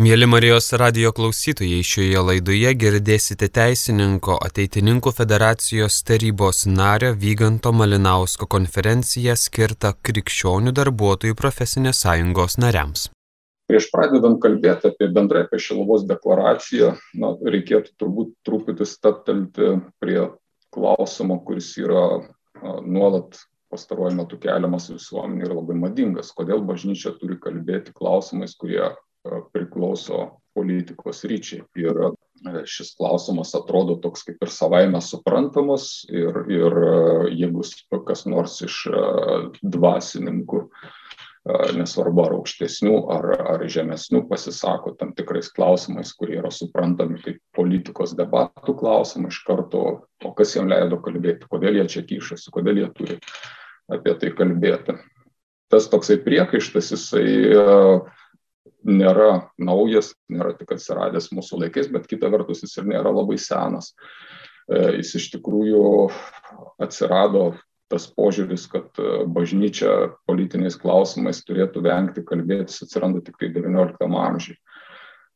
Mėly Marijos radio klausytojai, šioje laidoje girdėsite teisininko ateitininkų federacijos tarybos nario Vyganto Malinausko konferenciją skirtą krikščionių darbuotojų profesinės sąjungos nariams. Prieš pradedant kalbėti apie bendrai apie Šilovos deklaraciją, na, reikėtų turbūt truputį staptelti prie klausimo, kuris yra nuolat pastaruoju metu keliamas visuomenė ir labai madingas. Kodėl bažnyčia turi kalbėti klausimais, kurie priklauso politikos ryčiai. Ir e, šis klausimas atrodo toks kaip ir savaime suprantamas ir, ir e, jeigu kas nors iš e, dvasininkų, nesvarbu ar aukštesnių ar, ar žemesnių, pasisako tam tikrais klausimais, kurie yra suprantami kaip politikos debatų klausimai iš karto, o kas jiems leido kalbėti, kodėl jie čia kišasi, kodėl jie turi apie tai kalbėti. Tas toksai priekaištas, jisai nėra naujas, nėra tik atsiradęs mūsų laikais, bet kita vertus jis ir nėra labai senas. E, jis iš tikrųjų atsirado tas požiūris, kad e, bažnyčia politiniais klausimais turėtų vengti kalbėtis, atsiranda tik tai XIX amžiai.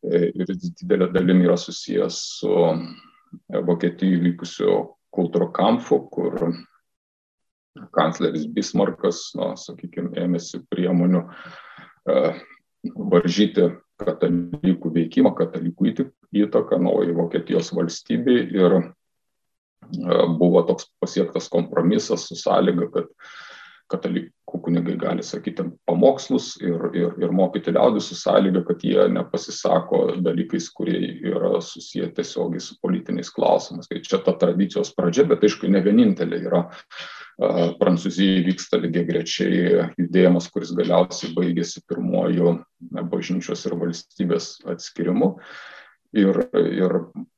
E, ir didelė dalim yra susijęs su Vokietijoje vykusiu kultūrokamfu, kur kancleris Bismarkas, na, sakykime, ėmėsi priemonių varžyti katalikų veikimą, katalikų įtaką naujai Vokietijos valstybei ir e, buvo toks pasiektas kompromisas su sąlyga, kad katalikų kunigai gali sakyti pamokslus ir, ir, ir mokyti liaudį su sąlyga, kad jie nepasisako dalykais, kurie yra susiję tiesiogiai su politiniais klausimais. Tai čia ta tradicijos pradžia, bet aišku, ne vienintelė yra Prancūzijai vyksta lygiai grečiai judėjimas, kuris galiausiai baigėsi pirmoju bažnyčios ir valstybės atskirimu. Ir, ir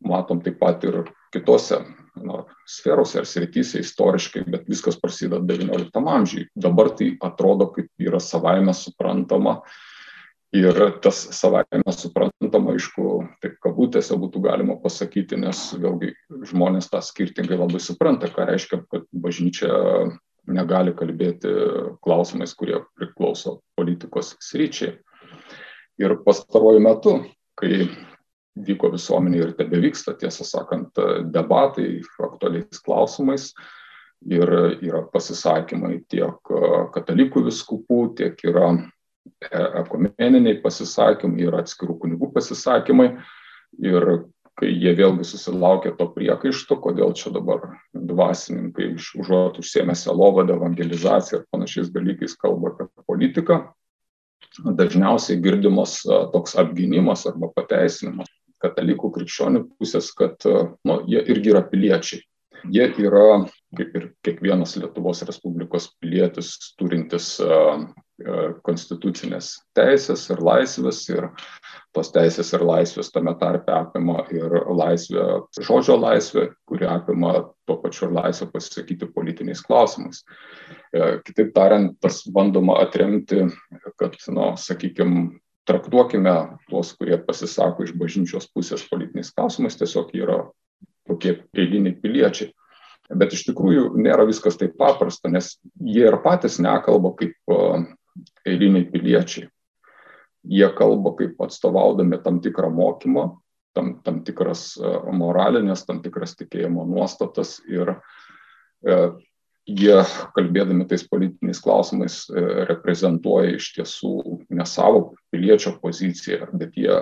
matom taip pat ir kitose na, sferose ar srityse istoriškai, bet viskas prasideda XIX amžiui. Dabar tai atrodo kaip yra savaime suprantama, uh, Ir tas savaime suprantama, aišku, taip kabutėse būtų galima pasakyti, nes vėlgi žmonės tą skirtingai labai supranta, ką reiškia, kad bažnyčia negali kalbėti klausimais, kurie priklauso politikos sryčiai. Ir pastaruoju metu, kai vyko visuomenė ir tebe vyksta, tiesą sakant, debatai aktualiais klausimais, ir yra pasisakymai tiek katalikų viskupų, tiek yra E, ekumeniniai pasisakymai ir atskirų kunigų pasisakymai. Ir kai jie vėlgi susilaukė to priekaišto, kodėl čia dabar dvasininkai užuot užsiemę selovadą, evangelizaciją ir panašiais dalykais kalba apie politiką, dažniausiai girdimas e, toks apginimas arba pateisinimas katalikų krikščionių pusės, kad e, nu, jie irgi yra piliečiai. Jie yra, kaip ir kiekvienas Lietuvos Respublikos pilietis, turintis konstitucinės teisės ir laisvės ir tos teisės ir laisvės tame tarpe apima ir laisvę, žodžio laisvę, kuri apima tuo pačiu ir laisvę pasisakyti politiniais klausimais. E, kitaip tariant, tas bandoma atremti, kad, na, sakykime, traktuokime tuos, kurie pasisako iš bažnyčios pusės politiniais klausimais, tiesiog yra tokie eiliniai piliečiai. Bet iš tikrųjų nėra viskas taip paprasta, nes jie ir patys nekalba kaip eiliniai piliečiai. Jie kalba kaip atstovaudami tam tikrą mokymą, tam, tam tikras e, moralinės, tam tikras tikėjimo nuostatas ir e, jie, kalbėdami tais politiniais klausimais, e, reprezentuoja iš tiesų ne savo piliečio poziciją, bet jie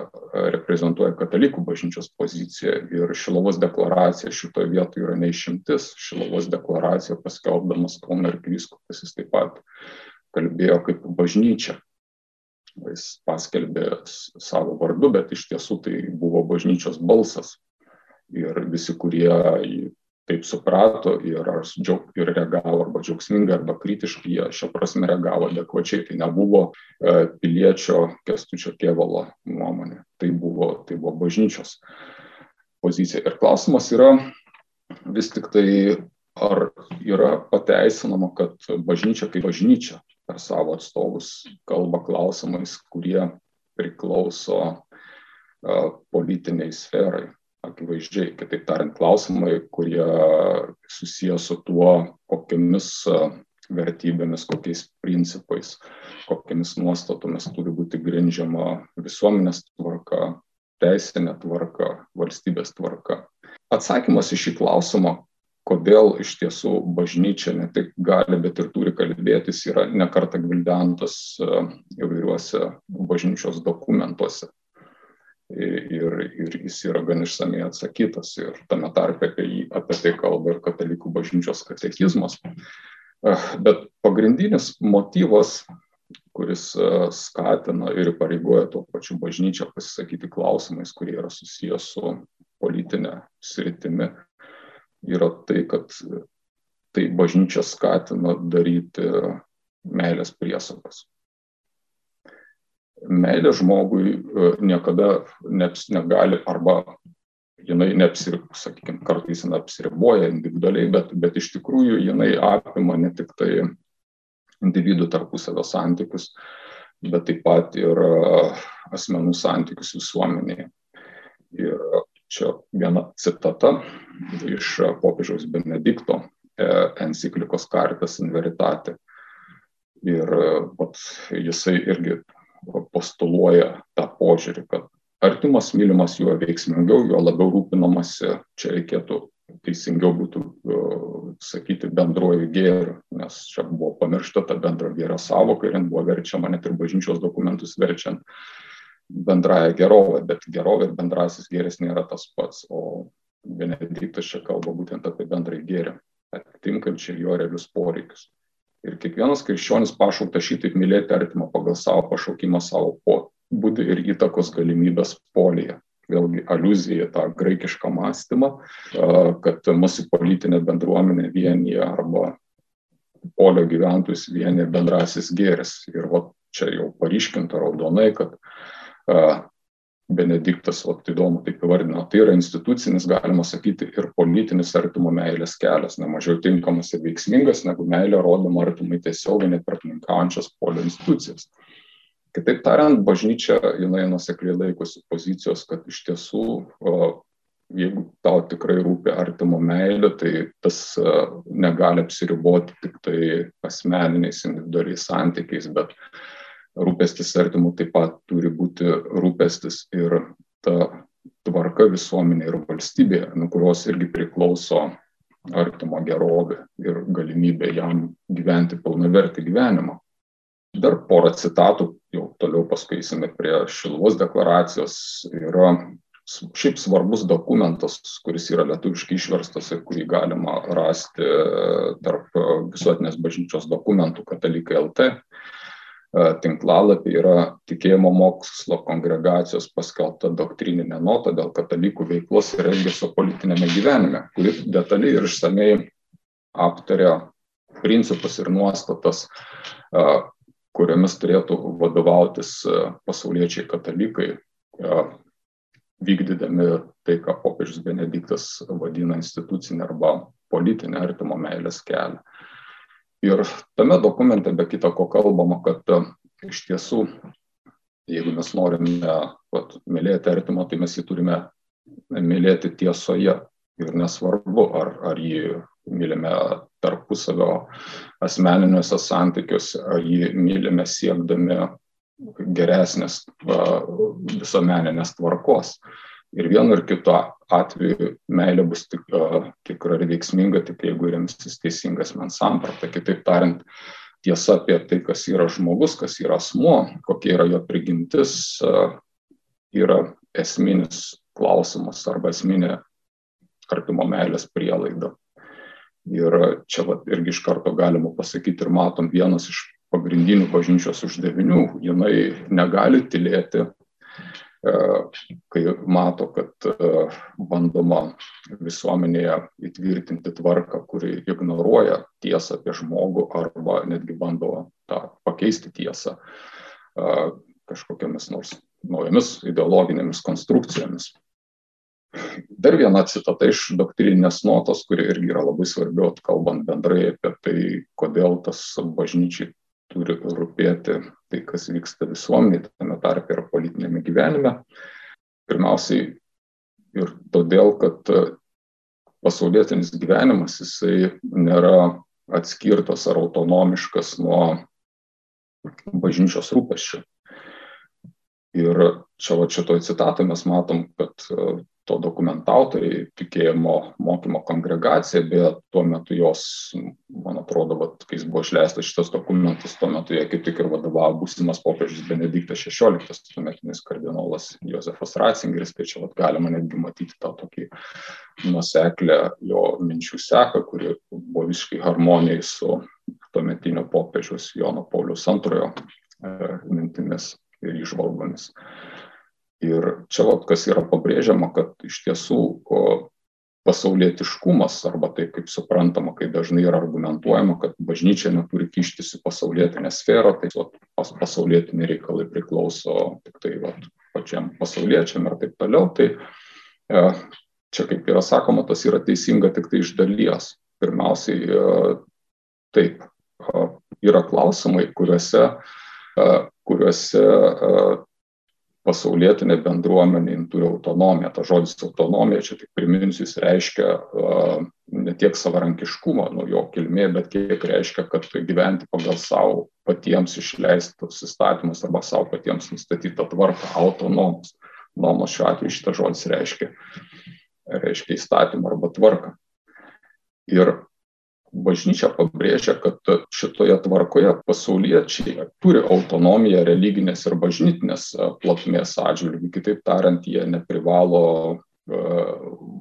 reprezentuoja katalikų bažnyčios poziciją. Ir Šilovos deklaracija šitoje vietoje yra neišimtis. Šilovos deklaracija paskelbdamas Kauno arkivyskupas jis taip pat kalbėjo kaip bažnyčia. Jis paskelbė savo vardu, bet iš tiesų tai buvo bažnyčios balsas. Ir visi, kurie taip suprato ir, džiaug, ir reagavo arba džiaugsmingai, arba kritiškai, jie šią prasme reagavo adekvačiai. Tai nebuvo e, piliečio Kestučio Kievalo nuomonė, tai buvo, tai buvo bažnyčios pozicija. Ir klausimas yra vis tik tai, ar yra pateisinama, kad bažnyčia kaip bažnyčia per savo atstovus kalba klausimais, kurie priklauso politiniai sferai. Akivaizdžiai, kitaip tariant, klausimai, kurie susijęs su tuo, kokiamis vertybėmis, kokiais principais, kokiamis nuostatomis turi būti grindžiama visuomenės tvarka, teisinė tvarka, valstybės tvarka. Atsakymas į šį klausimą, kodėl iš tiesų bažnyčia ne tik gali, bet ir turi kalbėtis, yra nekarta gvildentas e, įvairiuose bažnyčios dokumentuose. Ir, ir jis yra gan išsamei atsakytas ir tame tarpe apie, jį, apie tai kalba ir katalikų bažnyčios katekizmas. E, bet pagrindinis motyvas kuris e, skatina ir įpareigoja tuo pačiu bažnyčią pasisakyti klausimais, kurie yra susijęs su politinė sritimi, yra tai, kad tai bažnyčia skatina daryti meilės priesakas. Meilė žmogui e, niekada neps, negali arba jinai neapsir, sakykime, kartais jinai apsiriboja individualiai, bet, bet iš tikrųjų jinai apima ne tik tai individų tarpusavio santykius, bet taip pat ir e, asmenų santykius visuomenėje. Ir čia viena citata iš popiežiaus Benedikto e, enciklikos Caritas in Veritate. Ir vat, jisai irgi postuluoja tą požiūrį, kad artimas mylimas juo veiksmingiau, juo labiau rūpinamasi, čia reikėtų teisingiau būtų sakyti bendruoju gėriu, nes čia buvo pamiršta ta bendro gėrio savoka ir buvo verčiama net ir bažnyčios dokumentus verčiant bendrają gerovę, bet gerovė ir bendrasis gėris nėra tas pats, o Benediktas čia kalba būtent apie bendrąjį gėrį, atitinkančią jo realius poreikius. Ir kiekvienas krikščionis pašauktas šitaip mylėti artimą pagal savo pašaukimą, savo būdį ir įtakos galimybės polyje vėlgi aluzija į tą graikišką mąstymą, kad mūsų politinė bendruomenė vienyje arba polio gyventojus vienyje bendrasis gėris. Ir va, čia jau paryškinta raudonai, kad Benediktas, va, įdomu taip įvardino, tai yra institucinis, galima sakyti, ir politinis artimo meilės kelias, nemažiau tinkamas ir veiksmingas negu meilė rodoma artimai per aplinkaujančias polio institucijas. Kitaip tariant, bažnyčia jinai nusekliai laikosi pozicijos, kad iš tiesų, jeigu tau tikrai rūpi artimo meilė, tai tas negali apsiriboti tik tai asmeniniais individualiais santykiais, bet rūpestis artimu taip pat turi būti rūpestis ir ta tvarka visuomenė ir valstybė, nuo kurios irgi priklauso artimo gerovė ir galimybė jam gyventi pilnavertį gyvenimą. Dar porą citatų, jau toliau paskui eisime prie Šilvos deklaracijos, yra šiaip svarbus dokumentas, kuris yra lietuviškai išverstas ir kurį galima rasti tarp visuotinės bažnyčios dokumentų katalikai LT tinklalapį yra tikėjimo mokslo kongregacijos paskelbta doktrininė nota dėl katalikų veiklos ir elgesio politinėme gyvenime, kuri detaliai ir išsamei aptaria principus ir nuostatas, kuriomis turėtų vadovautis e, pasauliečiai katalikai, e, vykdydami tai, ką popiežius Benediktas vadina institucinė arba politinė artimo meilės kelią. Ir tame dokumente be kita ko kalbama, kad e, iš tiesų, jeigu mes norime vat, mylėti artimą, tai mes jį turime mylėti tiesoje. Ir nesvarbu, ar, ar jį mylime tarpusavio asmeniniuose santykiuose, ar jį mylime siekdami geresnės visuomeninės tvarkos. Ir vienu ir kitu atveju meilė bus tik, tikra ir veiksminga, tik jeigu remsis teisingas men samprata. Kitaip tariant, tiesa apie tai, kas yra žmogus, kas yra asmuo, kokia yra jo prigimtis, yra esminis klausimas arba esminė artimo meilės prielaida. Ir čia vat, irgi iš karto galima pasakyti ir matom vienas iš pagrindinių bažnyčios uždavinių, jinai negali tylėti, kai mato, kad e, bandoma visuomenėje įtvirtinti tvarką, kuri ignoruoja tiesą apie žmogų arba netgi bando tą pakeisti tiesą e, kažkokiamis nors naujomis ideologinėmis konstrukcijomis. Dar viena citata iš doktrininės notos, kuri irgi yra labai svarbi, kalbant bendrai apie tai, kodėl tas bažnyčiai turi rūpėti tai, kas vyksta visuomenėje, tame tarpe ir politinėme gyvenime. Pirmiausiai ir todėl, kad pasaulietinis gyvenimas jisai nėra atskirtas ar autonomiškas nuo bažnyčios rūpeščių. Ir čia va šitoj citatoj mes matom, kad to dokumento autoriai, tikėjimo mokymo kongregacija, bet tuo metu jos, man atrodo, vat, kai jis buvo išleistas šitas dokumentas, tuo metu jie kaip tik ir vadovavo būsimas popiežius Benediktas XVI, tuometinis kardinolas Josefas Ratzingeris, tai čia vat, galima netgi matyti tą tokį nuseklę jo minčių seką, kuri buvo visiškai harmonijai su tuometinio popiežiaus Jono Paulius II e, mintimis ir išvalgomis. Ir čia vat, kas yra pabrėžiama, kad iš tiesų pasaulietiškumas arba taip kaip suprantama, kai dažnai yra argumentuojama, kad bažnyčia neturi kištis į pasaulietinę sferą, tai pas, pasaulietiniai reikalai priklauso tik tai vat, pačiam pasauliečiam ir taip toliau. Tai e, čia kaip yra sakoma, tas yra teisinga tik tai iš dalies. Pirmiausiai, e, taip, e, yra klausimai, kuriuose, e, kuriuose e, pasaulietinė bendruomenė turi autonomiją. Ta žodis autonomija, čia tik priminsiu, jis reiškia uh, ne tiek savarankiškumą nuo jo kilmė, bet kiek reiškia, kad gyventi pagal savo patiems išleistus įstatymus arba savo patiems nustatytą tvarką, autonomus. Nomos šiuo atveju šitas žodis reiškia, reiškia įstatymą arba tvarką. Ir bažnyčia pabrėžia, kad šitoje tvarkoje pasauliečiai turi autonomiją religinės ir bažnytinės plotmės atžvilgių. Kitaip tariant, jie neprivalo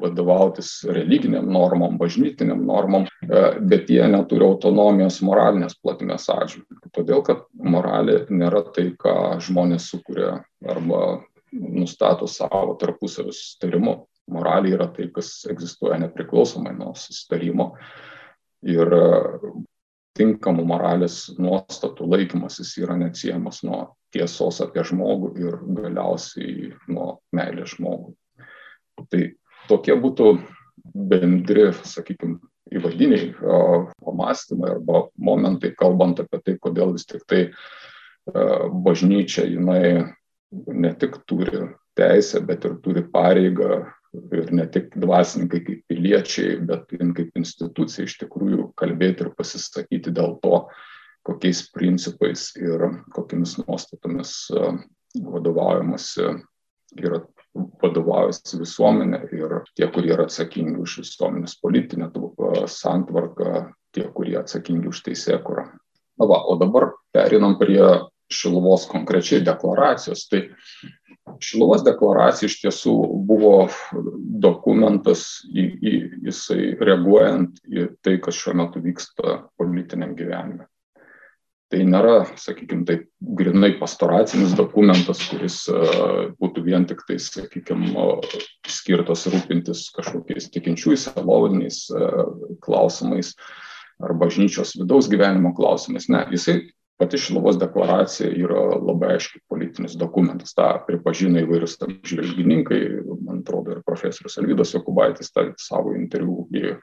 vadovautis religiniam normom, bažnytiniam normom, bet jie neturi autonomijos moralinės plotmės atžvilgių. Todėl, kad moralė nėra tai, ką žmonės sukuria arba nustato savo tarpusavio susitarimu. Moralė yra tai, kas egzistuoja nepriklausomai nuo susitarimo ir e, tinkamų moralės nuostatų laikymasis yra neatsiejamas nuo tiesos apie žmogų ir galiausiai nuo meilės žmogui. Tai tokie būtų bendri, sakykime, įvadiniai pamastymai arba momentai, kalbant apie tai, kodėl vis tik tai e, bažnyčia jinai ne tik turi teisę, bet ir turi pareigą ir ne tik dvasininkai kaip piliečiai, bet kaip institucija iš tikrųjų kalbėti ir pasisakyti dėl to, kokiais principais ir kokiamis nuostatomis e, vadovaujamasi yra vadovaujasi visuomenė ir tie, kurie yra atsakingi už visuomenės politinę e, santvarką, tie, kurie atsakingi už teisėkurą. Na va, o dabar perinam prie Šiluvos konkrečiai deklaracijos. Tai Šiluvos deklaracija iš tiesų buvo dokumentas, į, į, jisai reaguojant į tai, kas šiuo metu vyksta politiniam gyvenime. Tai nėra, sakykime, taip grinai pastoracinis dokumentas, kuris uh, būtų vien tik tai, sakykime, skirtas rūpintis kažkokiais tikinčiųjų seloviniais uh, klausimais ar bažnyčios vidaus gyvenimo klausimais. Ne, jisai pati Šiluvos deklaracija yra labai aiškiai politinis dokumentas. Ta pripažino įvairius apžvelgininkai, man atrodo, ir profesorius Alvydas Jokubaitis tą savo interviu į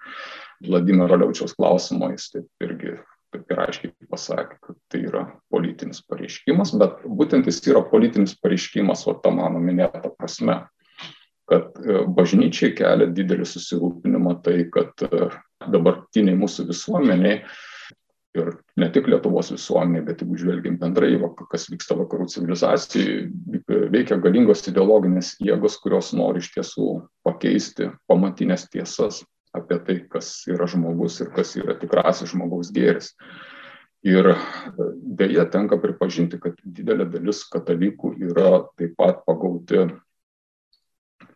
Vladimiro Liaučiaus klausimą, jis taip irgi taip ir aiškiai pasakė, kad tai yra politinis pareiškimas, bet būtent jis yra politinis pareiškimas, o ta mano minėta prasme, kad e, bažnyčiai kelia didelį susirūpinimą tai, kad e, dabartiniai mūsų visuomeniai ir ne tik Lietuvos visuomenė, bet jeigu žvelgiam bendrai, kas vyksta vakarų civilizacijai, veikia galingos ideologinės jėgos, kurios nori iš tiesų pakeisti pamatinės tiesas apie tai, kas yra žmogus ir kas yra tikrasis žmogaus gėris. Ir dėja tenka pripažinti, kad didelė dalis katalikų yra taip pat pagauti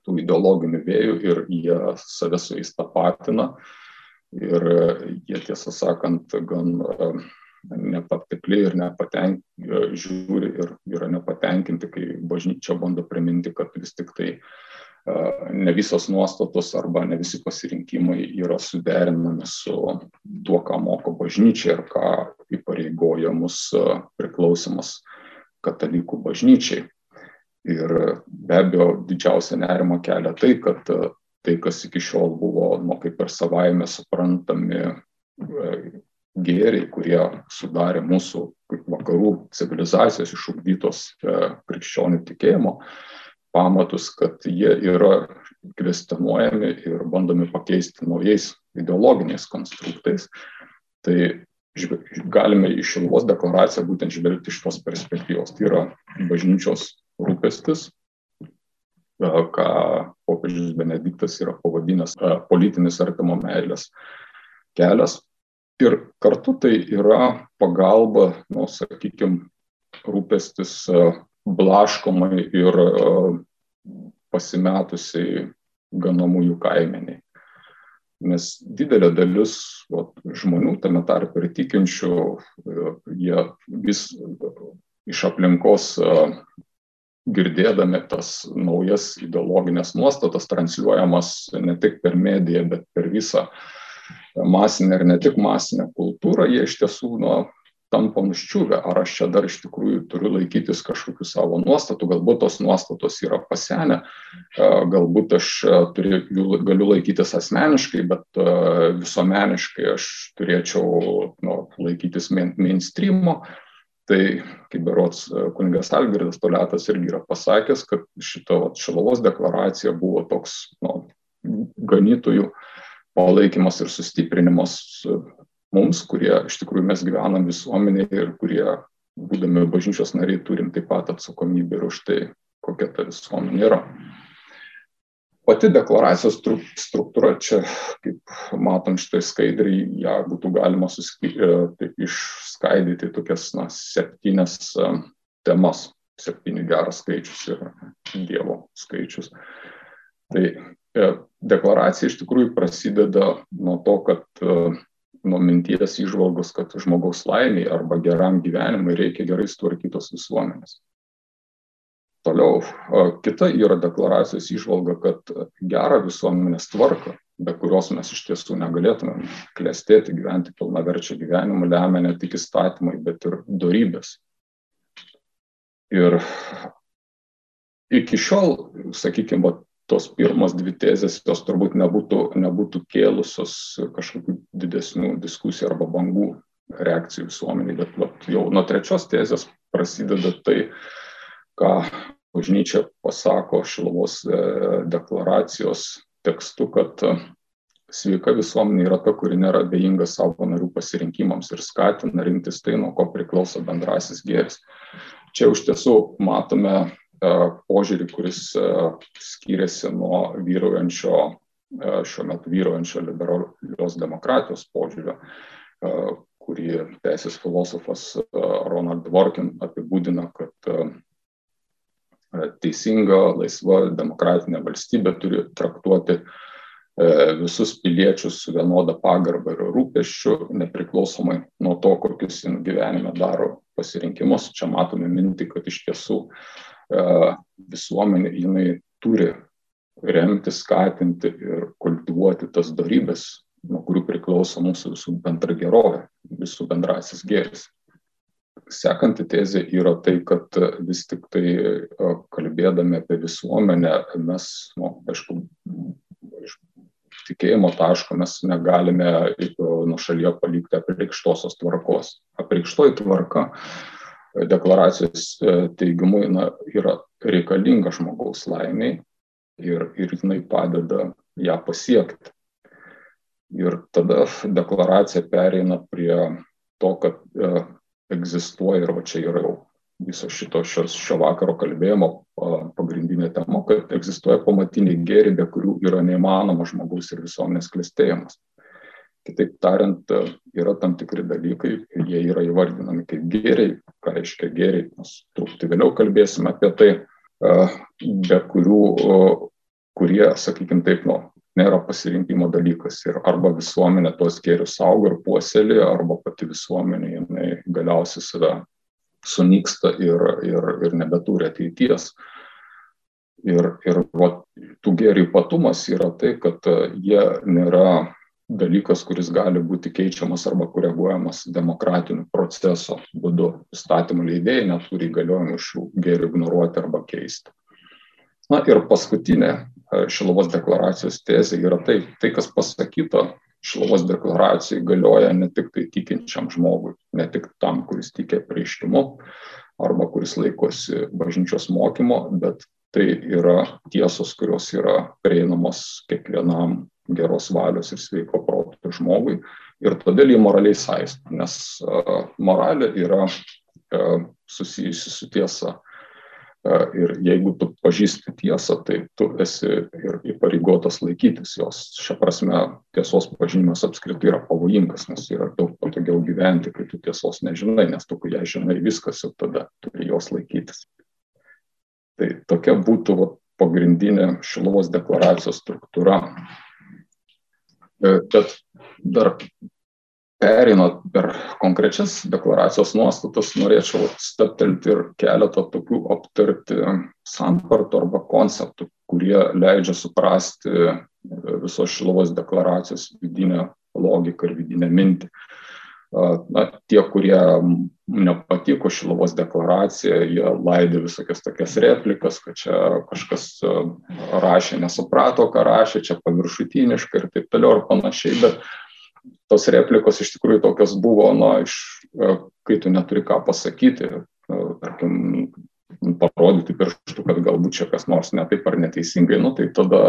tų ideologinių vėjų ir jie save su jais tapatina. Ir jie tiesą sakant gan e, nepatikliai ir nepatenk, e, žiūri ir yra nepatenkinti, kai bažnyčia bando priminti, kad vis tik tai e, ne visos nuostatos arba ne visi pasirinkimai yra suderinami su tuo, ką moko bažnyčia ir ką įpareigoja mus priklausimas katalikų bažnyčiai. Ir be abejo, didžiausia nerima kelia tai, kad tai, kas iki šiol buvo, nu, kaip ir savaime suprantami e, gėriai, kurie sudarė mūsų kaip vakarų civilizacijos išugdytos e, krikščionių tikėjimo pamatus, kad jie yra kvestionuojami ir bandomi pakeisti naujais ideologiniais konstruktais. Tai galime iš Šiluvos deklaraciją būtent žvelgti iš tos perspektyvos. Tai yra bažnyčios rūpestis ką popiežius Benediktas yra pavadinęs politinis artimo meilės kelias. Ir kartu tai yra pagalba, nu, sakykime, rūpestis blaškomai ir pasimetusiai ganomųjų kaimeniai. Nes didelė dalis o, žmonių, tame tarp ir tikinčių, jie vis iš aplinkos girdėdami tas naujas ideologinės nuostatas transliuojamas ne tik per mediją, bet per visą masinę ir ne tik masinę kultūrą, jie iš tiesų nu, tampa nuščiuvę, ar aš čia dar iš tikrųjų turiu laikytis kažkokių savo nuostatų, galbūt tos nuostatos yra pasenę, galbūt aš turiu, galiu laikytis asmeniškai, bet visuomeniškai aš turėčiau nu, laikytis mainstreamo. Tai, kaip berots kuningas Algirdas Toletas irgi yra pasakęs, kad šito Šilovos deklaracija buvo toks nu, ganytojų palaikymas ir sustiprinimas mums, kurie iš tikrųjų mes gyvenam visuomenėje ir kurie, būdami bažnyčios nariai, turim taip pat atsakomybę ir už tai, kokia ta visuomenė yra. Pati deklaracijos struktūra čia, kaip matom šitai skaidriai, ją būtų galima susky, e, taip, išskaidyti tokias na, septynes e, temas. Septyni geras skaičius ir Dievo skaičius. Tai e, deklaracija iš tikrųjų prasideda nuo to, kad nuo minties išvalgos, kad žmogaus laimiai arba geram gyvenimui reikia gerai sutvarkytos visuomenės. Toliau, kita yra deklaracijos išvalga, kad gerą visuomenės tvarką, be kurios mes iš tiesų negalėtume klestėti, gyventi pilnaverčią gyvenimą, lemia ne tik įstatymai, bet ir darybės. Ir iki šiol, sakykime, tos pirmos dvi tezės, jos turbūt nebūtų, nebūtų kėlusios kažkokių didesnių diskusijų arba bangų reakcijų visuomeniai, bet vat, jau nuo trečios tezės prasideda tai, ką bažnyčia pasako Šilovos e, deklaracijos tekstu, kad sveika visuomenė yra ta, kuri nėra abejinga savo narių pasirinkimams ir skatina rinktis tai, nuo ko priklauso bendrasis gėris. Čia iš tiesų matome E, požiūrį, kuris e, skiriasi nuo vyraujančio, e, šiuo metu vyraujančio liberalios demokratijos požiūrio, kurį teisės filosofas Ronald Dworkin apibūdina, kad teisinga, laisva demokratinė valstybė turi traktuoti visus piliečius su vienoda pagarba ir rūpeščiu, nepriklausomai nuo to, kokius gyvenime daro pasirinkimus. Čia matome minti, kad iš tiesų E, visuomenė jinai turi remti, skatinti ir kultivuoti tas darybės, nuo kurių priklauso mūsų visų bendra gerovė, visų bendrasis gėris. Sekanti tezė yra tai, kad vis tik tai e, kalbėdami apie visuomenę mes, nu, aišku, iš tikėjimo taško mes negalime e, nuo šalyje palikti apreikštosios tvarkos. Apreikštoji tvarka deklaracijos e, teigimu na, yra reikalinga žmogaus laimiai ir, ir jinai padeda ją pasiekti. Ir tada deklaracija pereina prie to, kad e, egzistuoja ir va čia yra jau viso šito šios, šio vakaro kalbėjimo pagrindinė tema, kad egzistuoja pamatiniai gėri, be kurių yra neįmanoma žmogaus ir visuomenės klestėjimas. Kitaip tariant, yra tam tikri dalykai, jie yra įvardinami kaip gėriai, ką reiškia gėriai, mes truputį vėliau kalbėsime apie tai, be kurių, kurie, sakykime taip, nu, nėra pasirinkimo dalykas ir arba visuomenė tuos gėrius saugo ir puoselė, arba pati visuomenė jinai galiausiai save sunyksta ir, ir, ir nebeturi ateities. Ir, ir va, tų gėrių ypatumas yra tai, kad jie nėra dalykas, kuris gali būti keičiamas arba koreguojamas demokratiniu proceso būdu. Įstatymų leidėjai neturi įgaliojimų šių gėrių ignoruoti arba keisti. Na ir paskutinė e, Šilovos deklaracijos tezė yra tai, tai kas pasakyta Šilovos deklaracijai galioja ne tik tai tikinčiam žmogui, ne tik tam, kuris tikė prieiškimu arba kuris laikosi bažnyčios mokymo, bet tai yra tiesos, kurios yra prieinamos kiekvienam geros valios ir sveiko proto žmogui ir todėl jį moraliai saisto, nes moralė yra susijusi su tiesa. Ir jeigu tu pažįsti tiesą, tai tu esi ir įpareigotas laikytis jos. Šią prasme, tiesos pažinimas apskritai yra pavojingas, nes yra daug patogiau gyventi, kai tu tiesos nežinai, nes tu, kai ją žinai, viskas ir tada turi jos laikytis. Tai tokia būtų va, pagrindinė Šilovos deklaracijos struktūra. E, bet dar Perinant per konkrečias deklaracijos nuostatas, norėčiau staptelti ir keletą tokių aptarti sampartų arba konceptų, kurie leidžia suprasti visos Šilovos deklaracijos vidinę logiką ir vidinę mintį. Na, tie, kurie nepatiko Šilovos deklaracija, jie laidė visokias tokias replikas, kad čia kažkas rašė, nesuprato, ką rašė, čia paviršutiniškai ir taip toliau ir panašiai, bet tos replikos iš tikrųjų tokios buvo, na, iš, e, kai tu neturi ką pasakyti, e, tarkim, parodyti pirštų, kad galbūt čia kas nors netaip ar neteisingai, nu, tai tada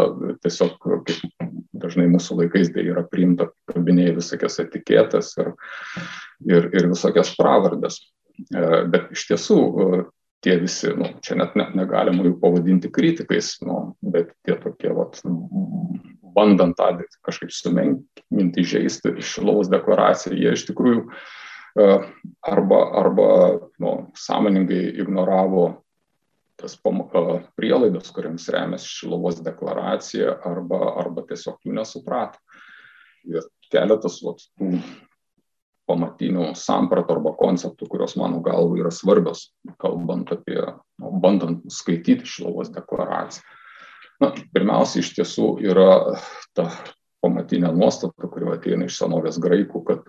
tiesiog, kaip dažnai mūsų laikais tai yra priimta, kabinėjai visokias etiketės ir, ir, ir visokias pravardės. E, bet iš tiesų tie visi, nu, čia net ne, negalima jų pavadinti kritikais, nu, bet tie tokie, vat, bandant tą kažkaip sumenkinti, žaisti Šilovos deklaraciją, jie iš tikrųjų e, arba, arba nu, sąmoningai ignoravo tas e, prielaidas, kuriams remiasi Šilovos deklaracija, arba, arba tiesiog jų nesuprato. Ir keletas vat, tų pamatinių sampratų arba konceptų, kurios mano galva yra svarbios, kalbant apie, nu, bandant skaityti Šilovos deklaraciją. Na, pirmiausia, iš tiesų yra ta pamatinė nuostata, kuri ateina iš senovės graikų, kad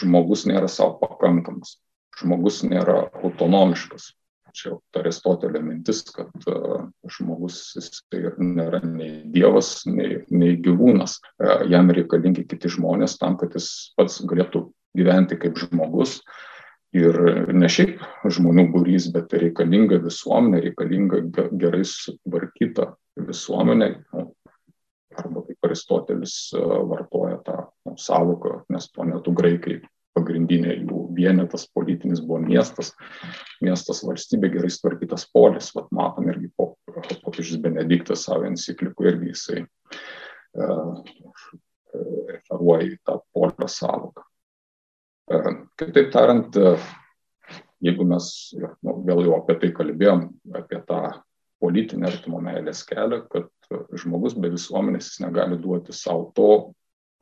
žmogus nėra savo pakankamas, žmogus nėra autonomiškas. Čia Aristotelio mintis, kad uh, žmogus nėra nei dievas, nei, nei gyvūnas. Uh, jam reikalingi kiti žmonės tam, kad jis pats galėtų gyventi kaip žmogus, ir ne šiaip žmonių būrys, bet reikalinga visuomenė, reikalinga gerai sutvarkyta visuomenė, arba kaip Aristotelis e, vartoja tą nu, savoką, nes tuo metu graikai pagrindinė jų vienetas politinis buvo miestas, miestas valstybė gerai sutvarkytas polis, vat matom irgi popiežius Benediktas savo encikliku irgi jisai uh, referuoja į tą polio savoką. Kitaip tariant, jeigu mes nu, vėl jau apie tai kalbėjom, apie tą politinę artimo meilės kelią, kad žmogus be visuomenės jis negali duoti savo to,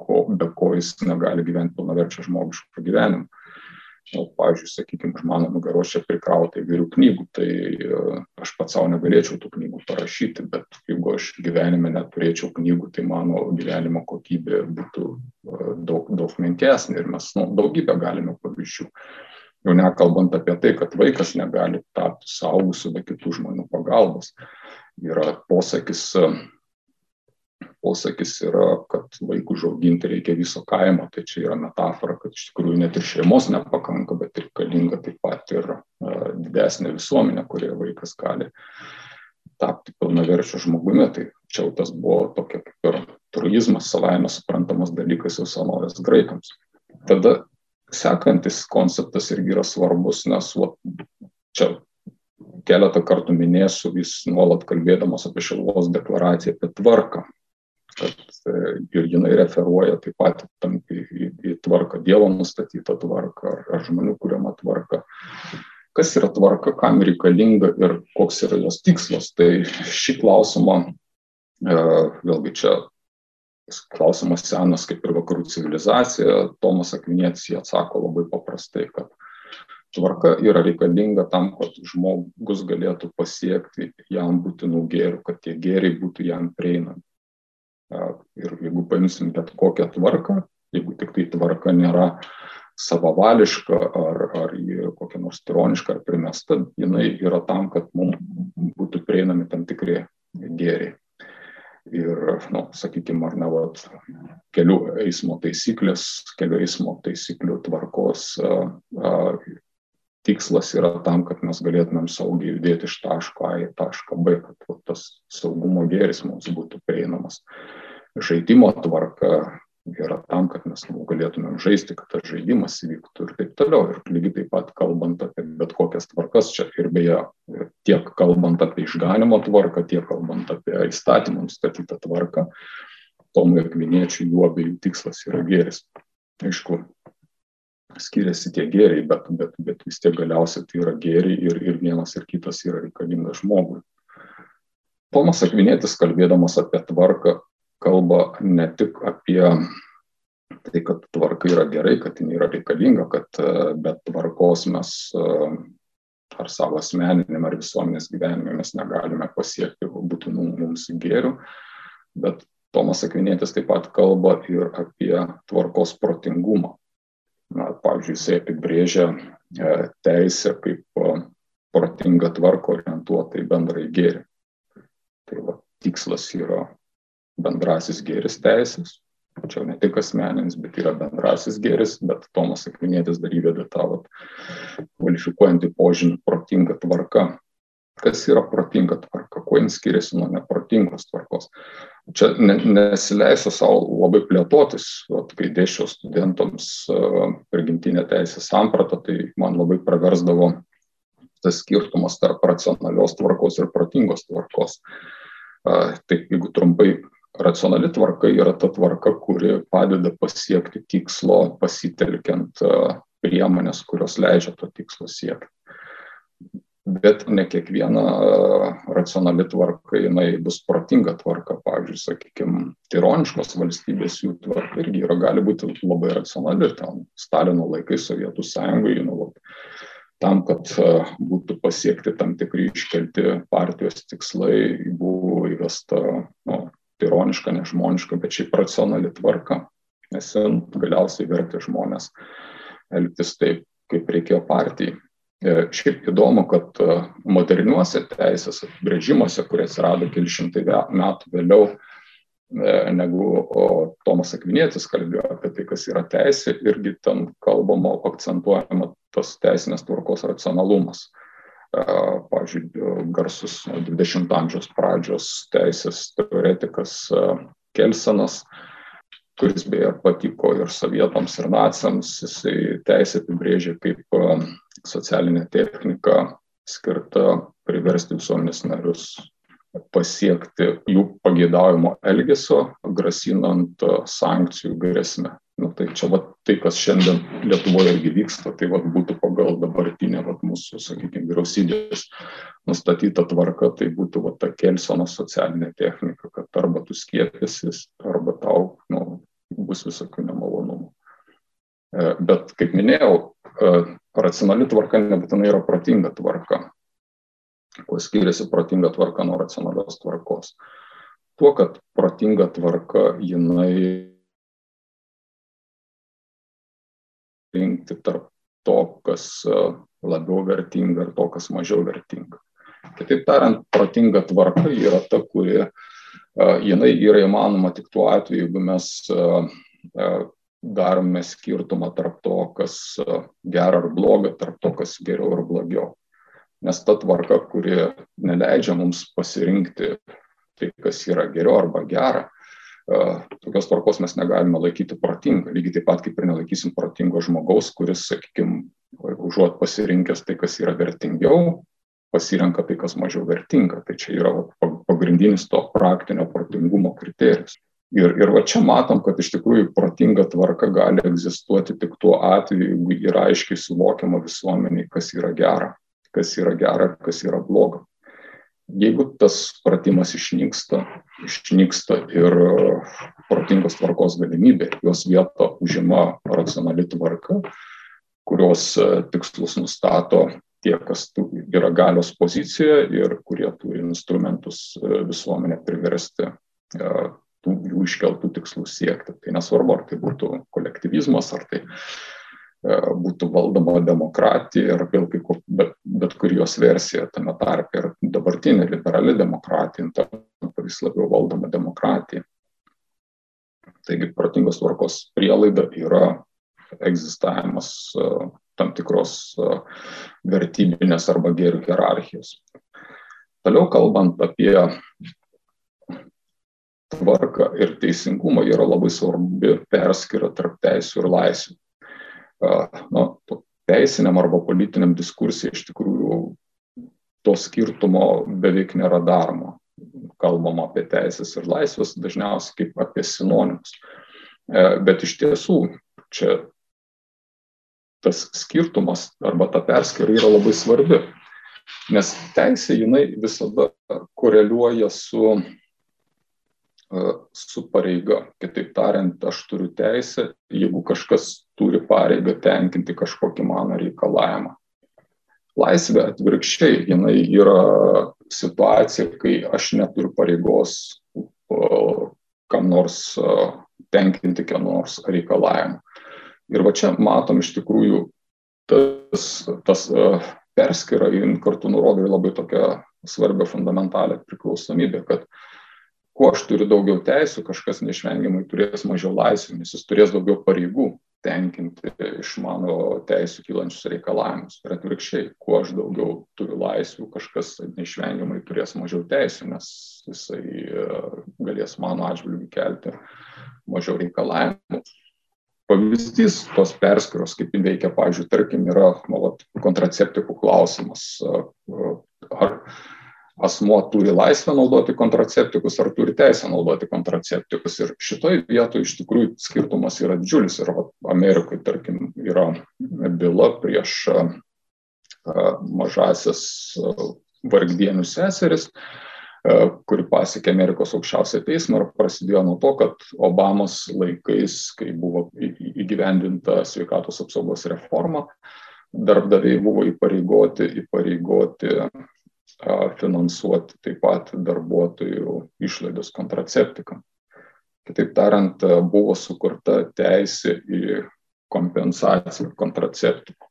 ko, be ko jis negali gyventi pilnaverčio žmogiško gyvenimo nu, pavyzdžiui, sakykime, už mano nugaros čia prikrauta įvairių knygų, tai e, aš pats savo negalėčiau tų knygų parašyti, bet jeigu aš gyvenime neturėčiau knygų, tai mano gyvenimo kokybė būtų e, daug, daug menkesnė ir mes nu, daugybę galime pavyzdžių. Jau nekalbant apie tai, kad vaikas negali tapti saugusiu be kitų žmonių pagalbos. Yra posakis, posakis yra, kad vaikų žauginti reikia viso kaimo, tai čia yra metafora, kad iš tikrųjų net ir šeimos nepakanka, bet reikalinga taip pat ir didesnė visuomenė, kurioje vaikas gali tapti pilnaverčiu žmogumi. Tai čia tas buvo tokia kaip ir truizmas, savaime suprantamas dalykas jau senovės graikams. Tada sekantis konceptas irgi yra svarbus, nes va, čia keletą kartų minėsiu vis nuolat kalbėdamas apie Šilvos deklaraciją apie tvarką kad e, ir jinai referuoja taip pat tam, į, į, į tvarką, Dievo nustatytą tvarką ar, ar žmonių kuriamą tvarką. Kas yra tvarka, kam reikalinga ir koks yra jos tikslas. Tai šį klausimą, e, vėlgi čia klausimas senas kaip ir vakarų civilizacija, Tomas Akvinėtis jį atsako labai paprastai, kad tvarka yra reikalinga tam, kad žmogus galėtų pasiekti jam būtinų gėrių, kad tie gėriai būtų jam prieinami. Ir jeigu paimsim bet kokią tvarką, jeigu tik tai tvarka nėra savavališka ar, ar kokia nors tironiška ar primesta, jinai yra tam, kad mums būtų prieinami tam tikri gėriai. Ir, nu, sakykime, ar ne, vat, kelių eismo taisyklės, kelių eismo taisyklių tvarkos a, a, tikslas yra tam, kad mes galėtumėm saugiai judėti iš taško A į tašką B, kad tas saugumo gėris mums būtų prieinamas žaidimo tvarka, yra tam, kad mes galėtumėm žaisti, kad tas žaidimas įvyktų ir taip toliau. Ir lygiai taip pat kalbant apie bet kokias tvarkas čia ir beje, tiek kalbant apie išganimo tvarką, tiek kalbant apie įstatymą nustatytą tvarką, Tomui Akviniečiui jų abiejų tikslas yra gėris. Aišku, skiriasi tie gėriai, bet, bet, bet vis tiek galiausiai tai yra gėriai ir, ir vienas ir kitas yra reikalingas žmogui. Tomas Akvinėtis, kalbėdamas apie tvarką, kalba ne tik apie tai, kad tvarka yra gerai, kad ji yra reikalinga, kad be tvarkos mes ar savo asmeninėme, ar visuomenės gyvenime mes negalime pasiekti būtinų mums gėrių, bet Tomas Akvinėtis taip pat kalba ir apie tvarkos protingumą. Na, pavyzdžiui, jisai apibrėžia e, teisę kaip e, protingą tvarką orientuotą į bendrąjį gėrį. Tai va, tikslas yra bendrasis gėris teisės, čia ne tik asmeninis, bet yra bendrasis gėris, bet Tomas Akvinėtis dar įveda tą vat, kvalifikuojantį požymį protingą tvarką. Kas yra protinga tvarka, kuo jin skiriasi nuo neprotingos tvarkos čia ne, nesileisiu savo labai plėtotis, vat, kai dėšiau studentams prigimtinę teisę sampratą, tai man labai praversdavo tas skirtumas tarp racionalios tvarkos ir protingos tvarkos. Taip, jeigu trumpai, racionali tvarka yra ta tvarka, kuri padeda pasiekti tikslo pasitelkiant priemonės, kurios leidžia to tikslo siekti bet ne kiekviena racionali tvarka jinai bus protinga tvarka. Pavyzdžiui, sakykime, tironiškos valstybės jų tvarka irgi yra, gali būti labai racionali. Ten Stalino laikai Sovietų sąjungoje, nu, tam, kad būtų pasiekti tam tikri iškelti partijos tikslai, buvo įvesta nu, tironiška, nežmoniška, bet šiaip racionali tvarka. Nes galiausiai vertė žmonės elgtis taip, kaip reikėjo partijai. E, šiaip įdomu, kad e, moderniuose teisės apibrėžimuose, kurie atsirado keli šimtai metų vėliau, e, negu Tomas Akvinėtis kalbėjo apie tai, kas yra teisė, irgi ten kalbama, akcentuojama tas teisinės tvarkos racionalumas. Pavyzdžiui, garsus 20 amžiaus pradžios teisės teoretikas Kelsenas kuris beje patiko ir sovietams, ir naciams, jisai teisę apibrėžė kaip socialinė technika skirta priversti visuomenės narius pasiekti jų pageidaujamo elgesio, grasinant sankcijų grėsmę. Nu, tai čia va, tai, kas šiandien Lietuvoje irgi vyksta, tai va, būtų pagal dabartinę va, mūsų, sakykime, vyriausybės nustatyta tvarka, tai būtų va, ta Kelsono socialinė technika, kad arba tu skiepėsis, arba tau nu, bus visokių nemalonumų. E, bet, kaip minėjau, e, racionali tvarka nebūtinai yra protinga tvarka. Kuo skiriasi protinga tvarka nuo racionalios tvarkos? Tuo, kad protinga tvarka jinai rinkti tarp to, kas e, labiau vertinga ir to, kas mažiau vertinga. Kitaip tariant, protinga tvarka yra ta, kuri jinai yra įmanoma tik tuo atveju, jeigu mes darome skirtumą tarp to, kas gera ar bloga, tarp to, kas geriau ar blogiau. Nes ta tvarka, kuri neleidžia mums pasirinkti tai, kas yra geriau arba gera, tokios tvarkos mes negalime laikyti protinga. Lygiai taip pat kaip ir nelaikysim protingo žmogaus, kuris, sakykime, užuot pasirinkęs tai, kas yra vertingiau, pasirenka tai, kas mažiau vertinga. Tai čia yra pagrindinis to praktinio protingumo kriterijus. Ir, ir va čia matom, kad iš tikrųjų protinga tvarka gali egzistuoti tik tuo atveju, jeigu yra aiškiai suvokiama visuomeniai, kas yra gera, kas yra gera kas yra bloga. Jeigu tas pratimas išnyksta, išnyksta ir protingos tvarkos galimybė, jos vietą užima racionali tvarka, kurios tikslus nustato tie, kas yra galios pozicijoje ir kurie turi instrumentus e, visuomenę priversti e, tų jų iškeltų tikslų siekti. Tai nesvarbu, ar tai būtų kolektyvizmas, ar tai e, būtų valdoma demokratija ir vėl kaip, bet, bet kur jos versija tame tarpe ir dabartinė liberali demokratija, tampa vis labiau valdoma demokratija. Taigi protingos tvarkos prielaida yra egzistavimas tam tikros vertybinės arba gėrių hierarchijos. Toliau kalbant apie tvarką ir teisingumą yra labai svarbi perskira tarp teisų ir laisvių. Na, teisiniam arba politiniam diskursui iš tikrųjų to skirtumo beveik nėra daroma. Kalbama apie teisės ir laisvės dažniausiai kaip apie sinonimus. E, bet iš tiesų čia tas skirtumas arba ta perskira yra labai svarbi, nes teisė jinai visada koreliuoja su, su pareiga. Kitaip tariant, aš turiu teisę, jeigu kažkas turi pareigą tenkinti kažkokį mano reikalavimą. Laisvė atvirkščiai, jinai yra situacija, kai aš neturiu pareigos kam nors tenkinti kieno nors reikalavimą. Ir va čia matom iš tikrųjų tas, tas perskira kartu nurodo į labai tokią svarbią fundamentalę priklausomybę, kad kuo aš turiu daugiau teisų, kažkas neišvengiamai turės mažiau laisvių, nes jis turės daugiau pareigų tenkinti iš mano teisų kylančius reikalavimus. Ir atvirkščiai, kuo aš daugiau turiu laisvių, kažkas neišvengiamai turės mažiau teisų, nes jisai galės mano atžvilgių kelti mažiau reikalavimų. Pavyzdys tos perskiros, kaip veikia, pavyzdžiui, tarkim, yra nu, kontraceptikų klausimas. Ar asmuo turi laisvę naudoti kontraceptikus ar turi teisę naudoti kontraceptikus. Ir šitoj vietoje iš tikrųjų skirtumas yra didžiulis. Ir Amerikai, tarkim, yra byla prieš mažasias vargdienių seseris, kuri pasiekė Amerikos aukščiausią teismą ir prasidėjo nuo to, kad Obamos laikais, kai buvo įgyvendinta sveikatos apsaugos reforma, darbdaviai buvo įpareigoti, įpareigoti finansuoti taip pat darbuotojų išlaidas kontraceptikam. Kitaip tariant, buvo sukurta teisė į kompensaciją kontraceptikų.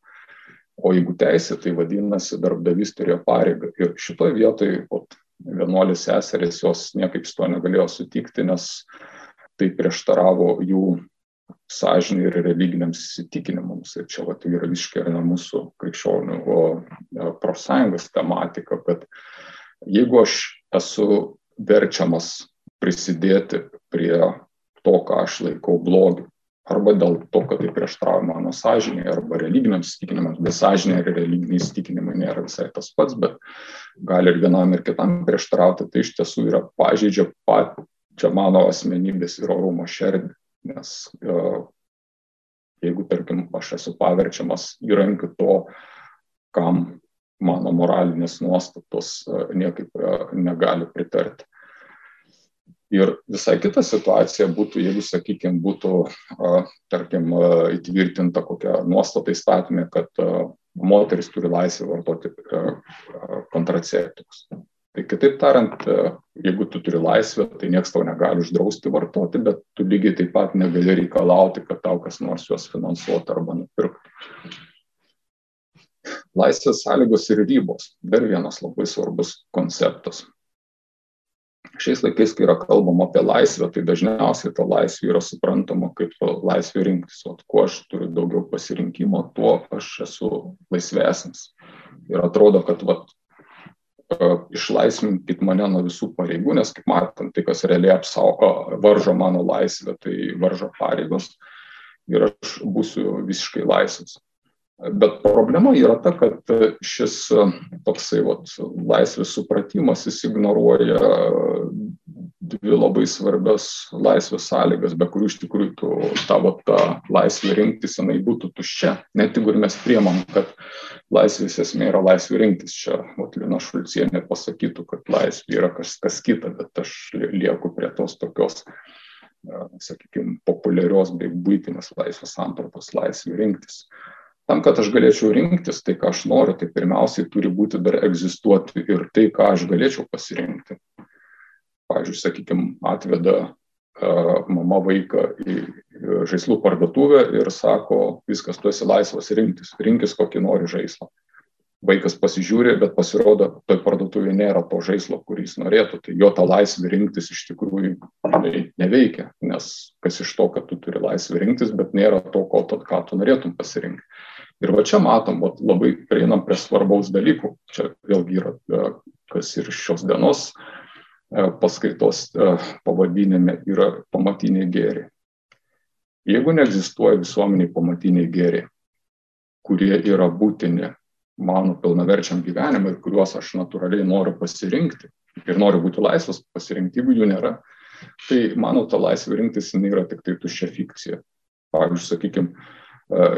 O jeigu teisė, tai vadinasi, darbdavys turėjo pareigą. Ir šitoje vietoje vienuolis seserės jos niekaip su to negalėjo sutikti, nes tai prieštaravo jų sąžinė ir religiniams įsitikinimams. Ir čia vat, yra visiškai yra mūsų krikščionių e, profsąjungos tematika, kad jeigu aš esu verčiamas prisidėti prie to, ką aš laikau blogiu, arba dėl to, kad tai prieštrauja mano sąžinė arba religiniams įsitikinimams, bet sąžinė ir religiniai įsitikinimai nėra visai tas pats, bet gali ir vienam ir kitam prieštrauti, tai iš tiesų yra pažeidžia pat čia mano asmenybės ir orumo šerdį nes e, jeigu, tarkim, aš esu paverčiamas įrankiu to, kam mano moralinės nuostatos e, niekaip e, negali pritarti. Ir visai kita situacija būtų, jeigu, sakykime, būtų, tarkim, įtvirtinta kokia nuostata įstatymė, kad moteris turi laisvę vartoti kontraceptikus. Tai kitaip tariant, jeigu tu turi laisvę, tai niekas tau negali uždrausti vartoti, bet tu lygiai taip pat negali reikalauti, kad tau kas nors juos finansuotų arba nupirktų. Laisvės sąlygos ir ribos - dar vienas labai svarbus konceptas. Šiais laikais, kai yra kalbama apie laisvę, tai dažniausiai ta laisvė yra suprantama kaip laisvė rinktis. O kuo aš turiu daugiau pasirinkimo, tuo aš esu laisvesnis. Ir atrodo, kad vat, išlaisvinkit mane nuo visų pareigų, nes kaip matom, tai kas realiai apsaugo, varžo mano laisvę, tai varžo pareigos ir aš būsiu visiškai laisvas. Bet problema yra ta, kad šis toksai vat, laisvės supratimas jis ignoruoja dvi labai svarbias laisvės sąlygas, be kurių iš tikrųjų tu, tavo ta laisvė rinktis, jinai būtų tuščia. Net jeigu ir mes priemam, kad laisvės esmė yra laisvė rinktis, čia vat, Lina Šulcienė pasakytų, kad laisvė yra kas, kas kita, bet aš lieku prie tos tokios, sakykime, populiarios bei būtinės laisvės sampratos laisvė rinktis. Tam, kad aš galėčiau rinktis tai, ką aš noriu, tai pirmiausiai turi būti dar egzistuoti ir tai, ką aš galėčiau pasirinkti. Pavyzdžiui, sakykime, atveda mama vaiką į žaislų parduotuvę ir sako, viskas, tu esi laisvas rinktis, rinkis kokį nori žaislą. Vaikas pasižiūri, bet pasirodo, toj parduotuvėje nėra to žaislo, kurį jis norėtų, tai jo ta laisvė rinktis iš tikrųjų neveikia, nes kas iš to, kad tu turi laisvę rinktis, bet nėra to, ko, to, ką tu norėtum pasirinkti. Ir va čia matom, va, labai prieinam prie svarbaus dalykų. Čia vėlgi yra, e, kas ir šios dienos paskaitos pavadinime yra pamatiniai gėriai. Jeigu neegzistuoja visuomeniai pamatiniai gėriai, kurie yra būtini mano pilnaverčiam gyvenimui ir kuriuos aš natūraliai noriu pasirinkti ir noriu būti laisvas pasirinkti, jeigu jų nėra, tai mano ta laisvė rinktis yra tik tai tuščia fikcija. Pavyzdžiui, sakykime,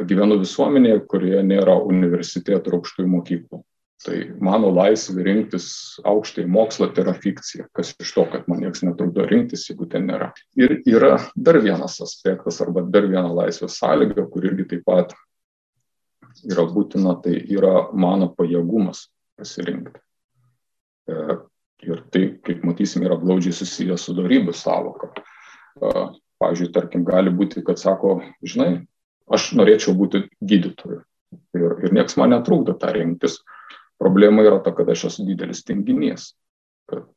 gyvenu visuomenėje, kurioje nėra universitetų ir aukštųjų mokyklų. Tai mano laisvė rinktis aukštąjį mokslą tai yra fikcija. Kas iš to, kad man niekas netrukdo rinktis, jeigu ten nėra. Ir yra dar vienas aspektas arba dar viena laisvės sąlyga, kur irgi taip pat yra būtina, tai yra mano pajėgumas pasirinkti. E, ir tai, kaip matysim, yra glaudžiai susijęs su darybų savoka. E, pavyzdžiui, tarkim, gali būti, kad sako, žinai, aš norėčiau būti gydytoju. Ir, ir niekas man netrukdo tą rinktis. Problema yra ta, kad aš esu didelis tinginys. Kad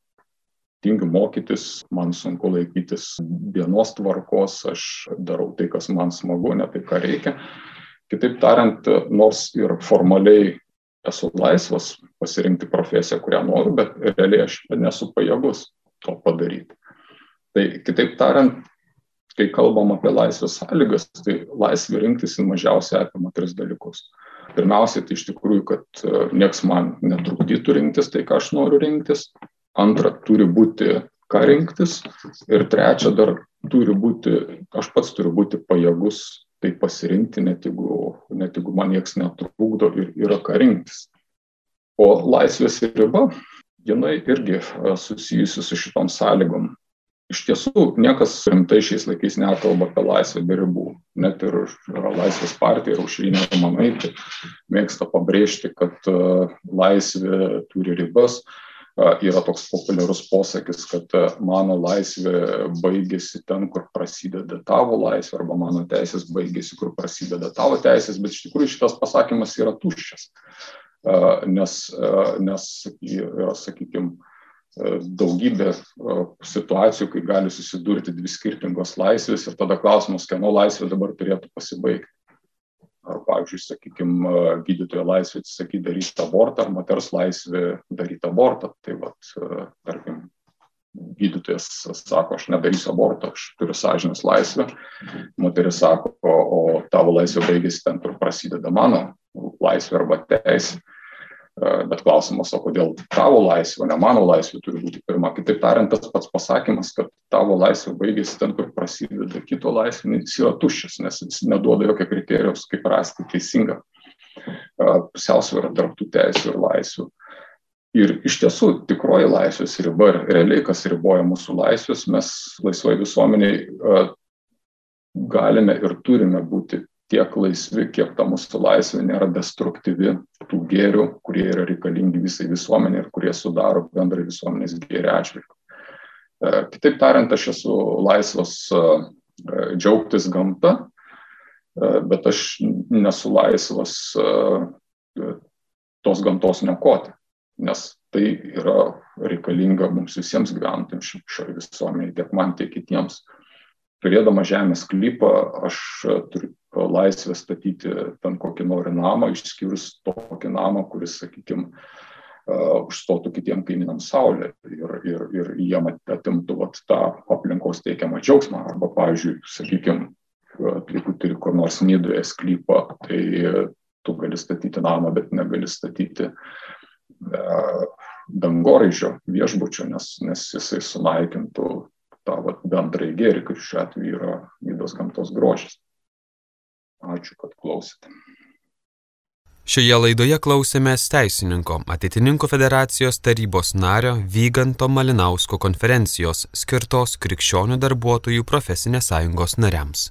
tingiu mokytis, man sunku laikytis dienos tvarkos, aš darau tai, kas man smagu, ne tai, ką reikia. Kitaip tariant, nors ir formaliai esu laisvas pasirinkti profesiją, kurią noriu, bet realiai aš nesu pajėgus to padaryti. Tai kitaip tariant, kai kalbam apie laisvės sąlygas, tai laisvė rinktis į mažiausiai apima tris dalykus. Pirmiausia, tai iš tikrųjų, kad e, nieks man netrukdytų rinktis tai, ką aš noriu rinktis. Antra, turi būti ką rinktis. Ir trečia, dar turi būti, aš pats turiu būti pajėgus tai pasirinkti, net jeigu, net jeigu man niekas netrukdo ir yra ką rinktis. O laisvės riba, jinai irgi e, susijusi su šitom sąlygom. Iš tiesų, niekas rimtai šiais laikais nekalba apie laisvę be ribų. Net ir Laisvės partija ir Aušrinė Romanaitė mėgsta pabrėžti, kad e, laisvė turi ribas, yra toks populiarus posakis, kad e, mano laisvė baigėsi ten, kur prasideda tavo laisvė, arba mano teisės baigėsi, kur prasideda tavo teisės, bet iš tikrųjų šitas pasakymas yra tuščias, nes, nes yra, sakykime, daugybė situacijų, kai gali susidurti dvi skirtingos laisvės ir tada klausimas, kieno laisvė dabar turėtų pasibaigti ar, pavyzdžiui, sakykime, gydytojo laisvė atsisakyti daryti abortą, ar moters laisvė daryti abortą. Tai, vat, tarkim, gydytojas sako, aš nedarysiu aborto, aš turiu sąžinės laisvę, moteris sako, o, o tavo laisvė baigėsi ten, kur prasideda mano laisvė arba teisė. Bet klausimas, o kodėl tavo laisvė, ne mano laisvė turi būti pirma. Kitaip tariant, tas pats pasakymas, kad tavo laisvė baigėsi ten, kur prasideda kito laisvė, jis yra tuščias, nes jis neduoda jokio kriterijos, kaip rasti teisingą pusiausvyrą tarp tų teisų ir laisvių. Ir iš tiesų tikroji laisvės riba ir realiai, kas riboja mūsų laisvės, mes laisvai visuomeniai galime ir turime būti tiek laisvi, kiek ta mūsų laisvė nėra destruktyvi tų gėrių, kurie yra reikalingi visai visuomenė ir kurie sudaro bendrai visuomenės gėrį atžvilgių. E, kitaip tariant, aš esu laisvas e, džiaugtis gamta, e, bet aš nesu laisvas tos gamtos nekoti, nes tai yra reikalinga mums visiems gyventams šioje visuomenėje, tiek man, tiek kitiems. Turėdama žemės klypą, aš turiu laisvę statyti ten kokį nori namą, išskyrus tokį namą, kuris, sakykime, užstotų kitiem kaimynam saulę ir, ir, ir jiem atimtų vat, tą aplinkos teikiamą džiaugsmą. Arba, pavyzdžiui, sakykime, jeigu turi kur nors nidoje sklypą, tai tu gali statyti namą, bet negali statyti uh, dangoraižio viešbučio, nes, nes jisai sunaikintų tą vat, bendrai gėrį, kuris šiuo atveju yra nidos gamtos grožis. Ačiū, kad klausėte. Šioje laidoje klausėmės teisininko, ateitininkų federacijos tarybos nario Vyganto Malinausko konferencijos skirtos krikščionių darbuotojų profesinės sąjungos nariams.